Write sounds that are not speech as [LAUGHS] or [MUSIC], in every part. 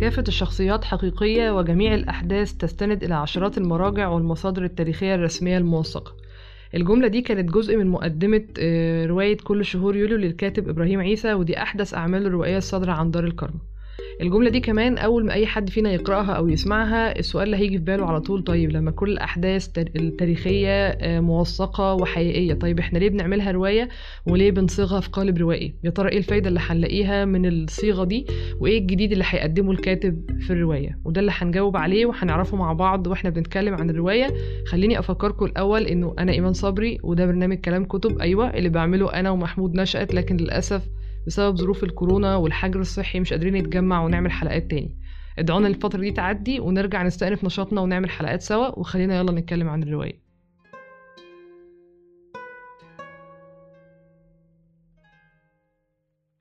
كافة الشخصيات حقيقية وجميع الأحداث تستند إلى عشرات المراجع والمصادر التاريخية الرسمية الموثقة. الجملة دي كانت جزء من مقدمة آه، رواية كل شهور يوليو للكاتب إبراهيم عيسى ودي أحدث أعماله الروائية الصادرة عن دار الكرم. الجملة دي كمان أول ما أي حد فينا يقرأها أو يسمعها السؤال اللي هيجي في باله على طول طيب لما كل الأحداث التاريخية آه، موثقة وحقيقية طيب إحنا ليه بنعملها رواية وليه بنصيغها في قالب روائي؟ يا ترى إيه الفايدة اللي هنلاقيها من الصيغة دي وإيه الجديد اللي هيقدمه الكاتب في الرواية؟ وده اللي هنجاوب عليه وهنعرفه مع بعض وإحنا بنتكلم عن الرواية. خليني أفكركم الأول إنه أنا إيمان صبري وده برنامج كلام كتب أيوة اللي بعمله أنا ومحمود نشأت لكن للأسف بسبب ظروف الكورونا والحجر الصحي مش قادرين نتجمع ونعمل حلقات تاني. ادعونا الفترة دي تعدي ونرجع نستأنف نشاطنا ونعمل حلقات سوا وخلينا يلا نتكلم عن الرواية.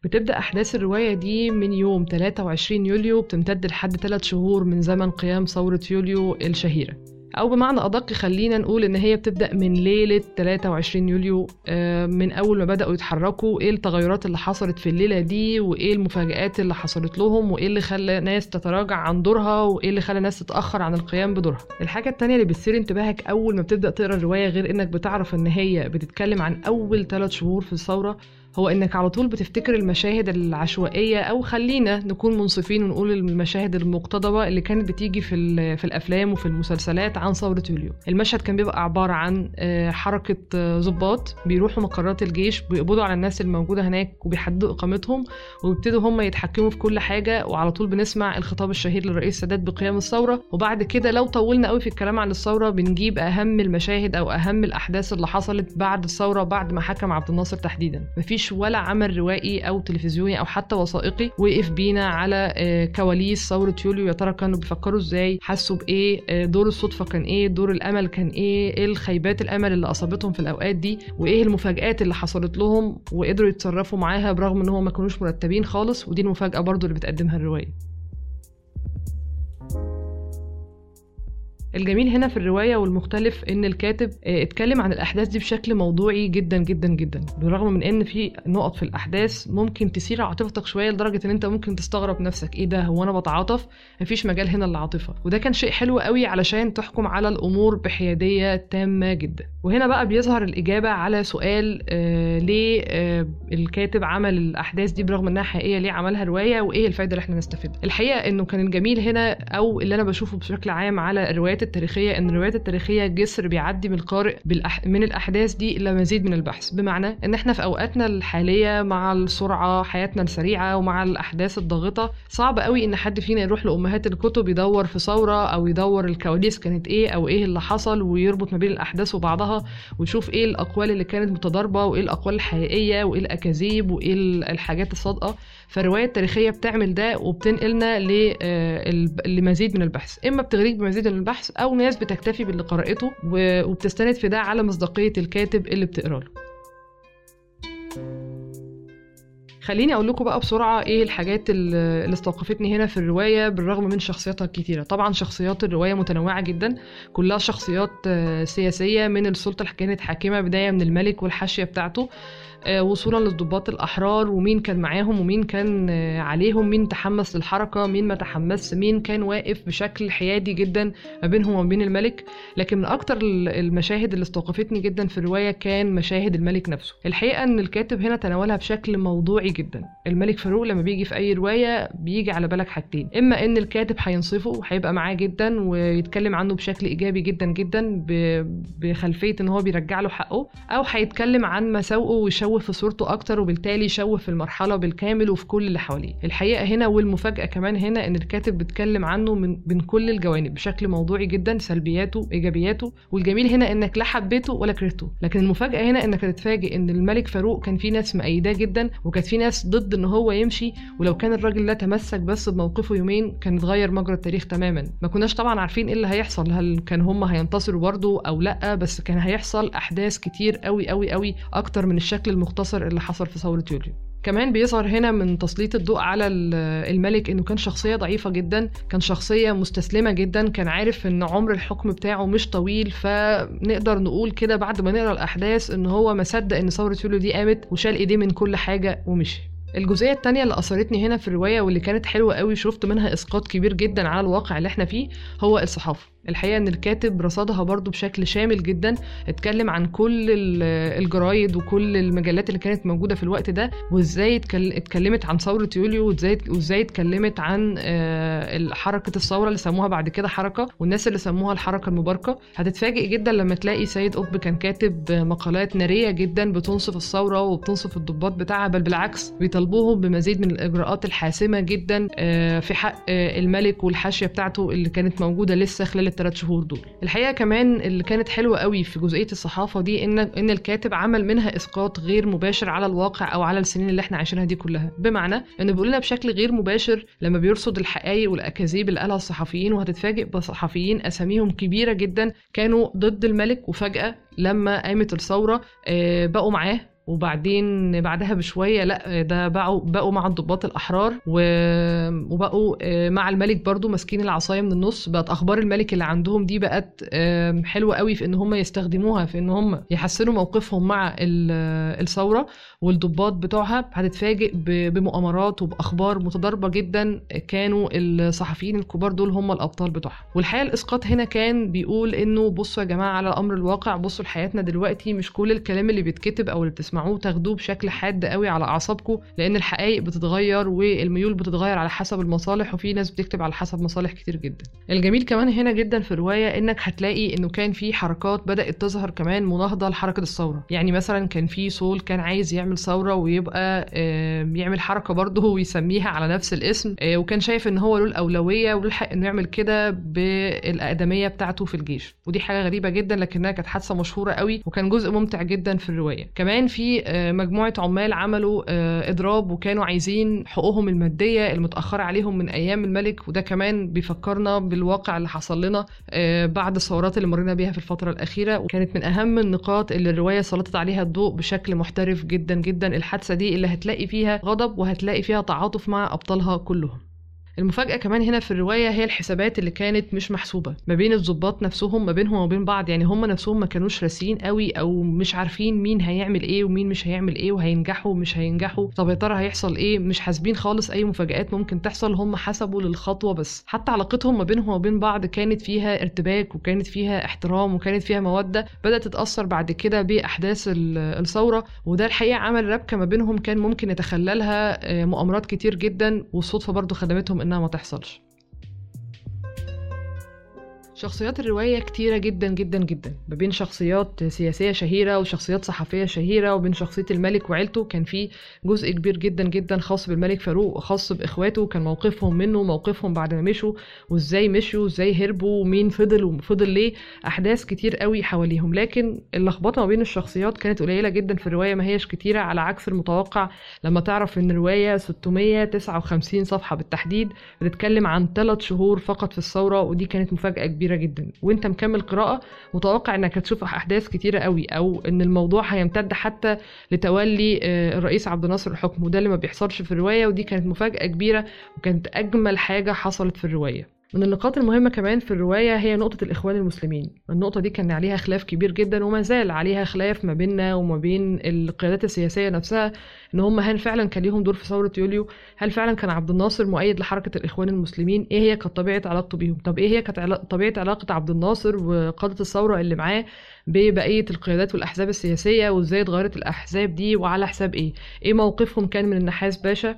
بتبدأ أحداث الرواية دي من يوم 23 يوليو بتمتد لحد 3 شهور من زمن قيام ثورة يوليو الشهيرة. أو بمعنى أدق خلينا نقول إن هي بتبدأ من ليلة 23 يوليو آه، من أول ما بدأوا يتحركوا إيه التغيرات اللي حصلت في الليلة دي وإيه المفاجآت اللي حصلت لهم وإيه اللي خلى ناس تتراجع عن دورها وإيه اللي خلى ناس تتأخر عن القيام بدورها. الحاجة التانية اللي بتثير انتباهك أول ما بتبدأ تقرأ الرواية غير إنك بتعرف إن هي بتتكلم عن أول ثلاث شهور في الثورة هو إنك على طول بتفتكر المشاهد العشوائية أو خلينا نكون منصفين ونقول المشاهد المقتضبة اللي كانت بتيجي في في الأفلام وفي المسلسلات عن ثورة يوليو. المشهد كان بيبقى عبارة عن آه، حركة آه، ضباط بيروحوا مقرات الجيش بيقبضوا على الناس الموجودة هناك وبيحددوا إقامتهم وبيبتدوا هم يتحكموا في كل حاجة وعلى طول بنسمع الخطاب الشهير للرئيس السادات بقيام الثورة. وبعد كده لو طولنا قوي في الكلام عن الثورة بنجيب أهم المشاهد أو أهم الأحداث اللي حصلت بعد الثورة بعد ما حكم عبد الناصر تحديدا. مفيش مفيش ولا عمل روائي أو تلفزيوني أو حتى وثائقي وقف بينا على آه، كواليس ثورة يوليو. يا ترى كانوا بيفكروا إزاي؟ حسوا بإيه؟ آه، دور الصدفة كان إيه؟ دور الأمل كان إيه؟ إيه الخيبات الأمل اللي أصابتهم في الأوقات دي؟ وإيه المفاجآت اللي حصلت لهم؟ وقدروا يتصرفوا معاها برغم إن هم ما كانوش مرتبين خالص؟ ودي المفاجأة برضو اللي بتقدمها الرواية. الجميل هنا في الرواية والمختلف إن الكاتب آه، اتكلم عن الأحداث دي بشكل موضوعي جدا جدا جدا. بالرغم من إن في نقط في الأحداث ممكن تثير عاطفتك شوية لدرجة إن أنت ممكن تستغرب نفسك. إيه ده؟ هو أنا بتعاطف؟ مفيش مجال هنا للعاطفة. وده كان شيء حلو قوي علشان تحكم على الأمور بحيادية تامة جدا. وهنا بقى بيظهر الإجابة على سؤال آه ليه آه الكاتب عمل الأحداث دي برغم إنها حقيقية ليه عملها رواية وإيه الفايدة اللي إحنا نستفيدها؟ الحقيقة إنه كان الجميل هنا أو اللي أنا بشوفه بشكل عام على الروايات التاريخية إن الروايات التاريخية جسر بيعدي من القارئ بالأح... من الأحداث دي إلى مزيد من البحث. بمعنى إن إحنا في أوقاتنا الحالية مع السرعة حياتنا السريعة ومع الأحداث الضاغطة صعب قوي إن حد فينا يروح لأمهات الكتب يدور في ثورة أو يدور الكواليس كانت إيه أو إيه اللي حصل ويربط ما بين الأحداث وبعضها ويشوف إيه الأقوال اللي كانت متضاربة وإيه الأقوال الحقيقية وإيه الأكاذيب وإيه الحاجات الصادقة. فالرواية التاريخية بتعمل ده وبتنقلنا آه، لمزيد من البحث. إما بتغريك بمزيد من البحث أو ناس بتكتفي باللي قرأته وبتستند في ده على مصداقية الكاتب اللي بتقرا له خليني أقول لكم بقى بسرعة إيه الحاجات اللي استوقفتني هنا في الرواية بالرغم من شخصياتها الكتيرة. طبعا شخصيات الرواية متنوعة جدا. كلها شخصيات آه، سياسية من السلطة اللي كانت حاكمة بداية من الملك والحاشية بتاعته. وصولا للضباط الأحرار ومين كان معاهم ومين كان آه، عليهم مين تحمس للحركة مين ما تحمس مين كان واقف بشكل حيادي جدا ما بينهم وما بين الملك. لكن من أكتر المشاهد اللي استوقفتني جدا في الرواية كان مشاهد الملك نفسه. الحقيقة أن الكاتب هنا تناولها بشكل موضوعي جدا. الملك فاروق لما بيجي في أي رواية بيجي على بالك حاجتين. إما أن الكاتب هينصفه وهيبقى معاه جدا ويتكلم عنه بشكل إيجابي جدا جدا بخلفية أن هو بيرجع له حقه أو هيتكلم عن مساوئه ويشوه يشوه في صورته أكتر وبالتالي يشوه في المرحلة بالكامل وفي كل اللي حواليه. الحقيقة هنا والمفاجأة كمان هنا إن الكاتب بيتكلم عنه من من كل الجوانب بشكل موضوعي جدا سلبياته إيجابياته والجميل هنا إنك لا حبيته ولا كرهته. لكن المفاجأة هنا إنك هتتفاجئ إن الملك فاروق كان في ناس مأيداه جدا وكانت في ناس ضد إن هو يمشي ولو كان الراجل ده تمسك بس بموقفه يومين كان اتغير مجرى التاريخ تماما. ما كناش طبعا عارفين إيه اللي هيحصل هل كان هم هينتصروا برضه أو لأ بس كان هيحصل أحداث كتير قوي قوي قوي أكتر من الشكل المختصر اللي حصل في ثورة يوليو. كمان بيظهر هنا من تسليط الضوء على الملك إنه كان شخصية ضعيفة جدا كان شخصية مستسلمة جدا كان عارف إن عمر الحكم بتاعه مش طويل فنقدر نقول كده بعد ما نقرأ الأحداث إن هو ما صدق إن ثورة يوليو دي قامت وشال إيديه من كل حاجة ومشي. الجزئية التانية اللي أثرتني هنا في الرواية واللي كانت حلوة قوي شفت منها إسقاط كبير جدا على الواقع اللي إحنا فيه هو الصحافة. الحقيقة إن الكاتب رصدها برضو بشكل شامل جدا اتكلم عن كل الجرايد وكل المجلات اللي كانت موجودة في الوقت ده وإزاي اتكلمت عن ثورة يوليو وإزاي وإزاي اتكلمت عن آه، حركة الثورة اللي سموها بعد كده حركة والناس اللي سموها الحركة المباركة. هتتفاجئ جدا لما تلاقي سيد قطب كان كاتب مقالات نارية جدا بتنصف الثورة وبتنصف الضباط بتاعها بل بالعكس بيطالبوهم بمزيد من الإجراءات الحاسمة جدا آه، في حق آه، الملك والحاشية بتاعته اللي كانت موجودة لسه خلال الثلاث شهور دول. الحقيقة كمان اللي كانت حلوة قوي في جزئية الصحافة دي إن إن الكاتب عمل منها إسقاط غير مباشر على الواقع أو على السنين اللي إحنا عايشينها دي كلها. بمعنى انه بيقول لنا بشكل غير مباشر لما بيرصد الحقائق والأكاذيب اللي قالها الصحفيين وهتتفاجئ بصحفيين أساميهم كبيرة جدا كانوا ضد الملك. وفجأة لما قامت الثورة آه، بقوا معاه وبعدين بعدها بشوية لأ ده بقوا بقوا مع الضباط الأحرار وبقوا آه، مع الملك برضو ماسكين العصاية من النص. بقت أخبار الملك اللي عندهم دي بقت حلوة قوي في إن هم يستخدموها في إن هم يحسنوا موقفهم مع الثورة والضباط بتوعها. هتتفاجئ بمؤامرات وبأخبار متضاربة جدا كانوا الصحفيين الكبار دول هم الأبطال بتوعها. والحقيقة الإسقاط هنا كان بيقول إنه بصوا يا جماعة على أمر الواقع بصوا لحياتنا دلوقتي مش كل الكلام اللي بيتكتب أو اللي بتسمعوه تسمعوه تاخدوه بشكل حاد قوي على أعصابكم لأن الحقائق بتتغير والميول بتتغير على حسب المصالح وفي ناس بتكتب على حسب مصالح كتير جدا. الجميل كمان هنا جدا في الرواية إنك هتلاقي إنه كان في حركات بدأت تظهر كمان مناهضة لحركة الثورة. يعني مثلا كان في سول كان عايز يعمل ثورة ويبقى يعمل حركة برضه [LAUGHS] ويسميها على نفس الاسم آه، وكان شايف إن هو له الأولوية وله الحق إنه يعمل كده بالأقدمية بتاعته في الجيش. ودي حاجة غريبة جدا لكنها كانت حادثة مشهورة قوي وكان جزء ممتع جدا في الرواية. كمان في مجموعة عمال عملوا آه، إضراب وكانوا عايزين حقوقهم المادية المتأخرة عليهم من أيام الملك وده كمان بيفكرنا بالواقع اللي حصل لنا آه، بعد الثورات اللي مرينا بيها في الفترة الأخيرة. وكانت من أهم النقاط اللي الرواية سلطت عليها الضوء بشكل محترف جدا جدا الحادثة دي اللي هتلاقي فيها غضب وهتلاقي فيها تعاطف مع أبطالها كلهم. المفاجأة كمان هنا في الرواية هي الحسابات اللي كانت مش محسوبة ما بين الضباط نفسهم ما بينهم وبين بعض. يعني هم نفسهم ما كانوش راسيين قوي أو مش عارفين مين هيعمل إيه ومين مش هيعمل إيه وهينجحوا ومش هينجحوا. طب يا ترى هيحصل إيه؟ مش حاسبين خالص أي مفاجآت ممكن تحصل. هم حسبوا للخطوة بس. حتى علاقتهم ما بينهم وبين بعض كانت فيها ارتباك وكانت فيها احترام وكانت فيها مودة. بدأت تتأثر بعد كده بأحداث الثورة. وده الحقيقة عمل ربكة ما بينهم كان ممكن يتخللها آه، مؤامرات كتير جدا. والصدفة برضو خدمتهم انها ما تحصلش. شخصيات الرواية كتيرة جدا جدا جدا. ما بين شخصيات سياسية شهيرة وشخصيات صحفية شهيرة وبين شخصية الملك وعيلته كان في جزء كبير جدا جدا خاص بالملك فاروق وخاص بإخواته. كان موقفهم منه موقفهم بعد ما مشوا وإزاي مشوا وازاي هربوا ومين فضل وفضل ليه. أحداث كتير قوي حواليهم. لكن اللخبطة ما بين الشخصيات كانت قليلة جدا في الرواية ما هيش كتيرة. على عكس المتوقع لما تعرف إن الرواية 659 صفحة بالتحديد بتتكلم عن ثلاث شهور فقط في الثورة ودي كانت مفاجأة كبيرة. كبيرة جدا وأنت مكمل قراءة متوقع إنك هتشوف أحداث كتيرة قوي أو إن الموضوع هيمتد حتى لتولي آه، الرئيس عبد الناصر الحكم. وده اللي ما بيحصلش في الرواية ودي كانت مفاجأة كبيرة وكانت أجمل حاجة حصلت في الرواية. من النقاط المهمة كمان في الرواية هي نقطة الإخوان المسلمين. النقطة دي كان عليها خلاف كبير جدا وما زال عليها خلاف ما بيننا وما بين القيادات السياسية نفسها إن هم هل فعلا كان ليهم دور في ثورة يوليو؟ هل فعلا كان عبد الناصر مؤيد لحركة الإخوان المسلمين؟ إيه هي كانت طبيعة علاقته بيهم؟ طب إيه هي كانت طبيعة علاقة عبد الناصر وقادة الثورة اللي معاه ببقية القيادات والأحزاب السياسية وإزاي اتغيرت الأحزاب دي وعلى حساب إيه؟ إيه موقفهم كان من النحاس باشا؟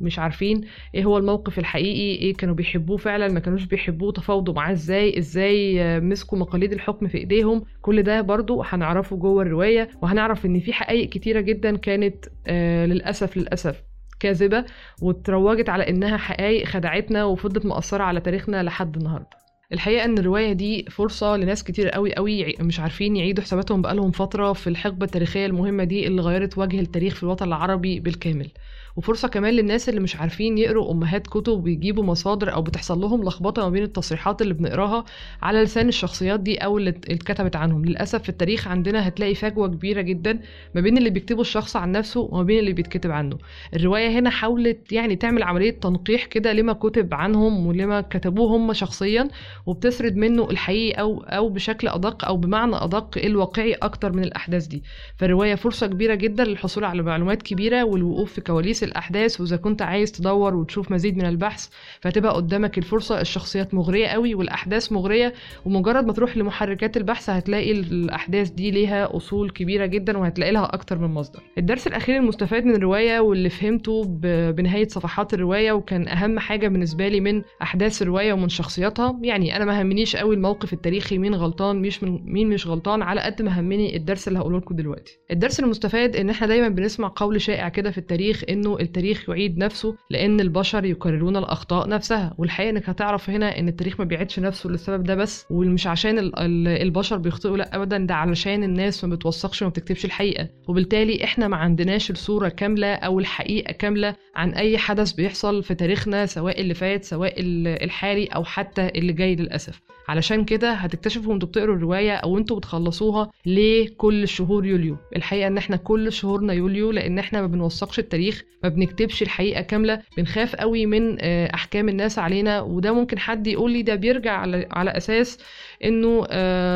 مش عارفين إيه هو الموقف الحقيقي إيه كانوا بيحبوه فعلا ما كانوش بيحبوه تفاوضوا معاه إزاي إزاي مسكوا مقاليد الحكم في ايديهم. كل ده برضو هنعرفه جوه الرواية وهنعرف إن في حقائق كتيرة جدا كانت آه للأسف للأسف كاذبة وتروجت على إنها حقائق خدعتنا وفضلت مأثرة على تاريخنا لحد النهارده. الحقيقة إن الرواية دي فرصة لناس كتير قوي قوي مش عارفين يعيدوا حساباتهم بقالهم فترة في الحقبة التاريخية المهمة دي اللي غيرت وجه التاريخ في الوطن العربي بالكامل. وفرصة كمان للناس اللي مش عارفين يقروا أمهات كتب ويجيبوا مصادر أو بتحصل لهم لخبطة ما بين التصريحات اللي بنقراها على لسان الشخصيات دي أو اللي اتكتبت عنهم. للأسف في التاريخ عندنا هتلاقي فجوة كبيرة جدا ما بين اللي بيكتبه الشخص عن نفسه وما بين اللي بيتكتب عنه. الرواية هنا حاولت يعني تعمل عملية تنقيح كده لما كتب عنهم ولما كتبوه هم شخصيا وبتسرد منه الحقيقي أو أو بشكل أدق أو بمعنى أدق الواقعي أكتر من الأحداث دي. فالرواية فرصة كبيرة جدا للحصول على معلومات كبيرة والوقوف في كواليس الأحداث وإذا كنت عايز تدور وتشوف مزيد من البحث فهتبقى قدامك الفرصة. الشخصيات مغرية قوي والأحداث مغرية ومجرد ما تروح لمحركات البحث هتلاقي الأحداث دي ليها أصول كبيرة جدا وهتلاقي لها أكتر من مصدر. الدرس الأخير المستفاد من الرواية واللي فهمته بنهاية صفحات الرواية وكان أهم حاجة بالنسبة لي من أحداث الرواية ومن شخصياتها. يعني أنا ما همنيش قوي الموقف التاريخي مين غلطان مش من مين مش غلطان على قد ما همني الدرس اللي هقوله لكم دلوقتي. الدرس المستفاد إن إحنا دايما بنسمع قول شائع كده في التاريخ إنه التاريخ يعيد نفسه لأن البشر يكررون الأخطاء نفسها. والحقيقة إنك هتعرف هنا إن التاريخ ما بيعيدش نفسه للسبب ده بس ومش عشان البشر بيخطئوا لأ ابدا ده علشان الناس ما بتوثقش وما بتكتبش الحقيقة. وبالتالي إحنا ما عندناش الصورة كاملة أو الحقيقة كاملة عن أي حدث بيحصل في تاريخنا سواء اللي فات سواء الحالي أو حتى اللي جاي للأسف. علشان كده هتكتشفوا وانتوا بتقروا الرواية أو أنتوا بتخلصوها ليه كل شهور يوليو. الحقيقة إن إحنا كل شهورنا يوليو لأن إحنا ما بنوثقش التاريخ ما بنكتبش الحقيقة كاملة بنخاف قوي من أحكام الناس علينا وده ممكن حد يقول لي ده بيرجع على, على أساس إنه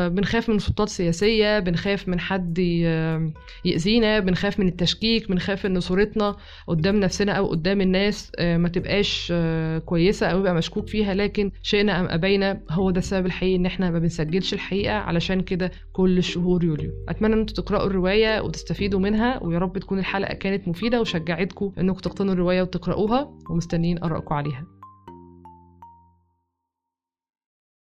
بنخاف من سلطات سياسية بنخاف من حد يأذينا بنخاف من التشكيك بنخاف إن صورتنا قدام نفسنا أو قدام الناس ما تبقاش كويسة أو يبقى مشكوك فيها لكن شئنا أم أبينا هو ده السبب الحقيقي إن إحنا ما بنسجلش الحقيقة علشان كده كل شهور يوليو. أتمنى إن أنتوا تقرأوا الرواية وتستفيدوا منها ويا رب تكون الحلقة كانت مفيدة وشجعتكم إنكم تقتنوا الرواية وتقرأوها ومستنيين آرائكم عليها.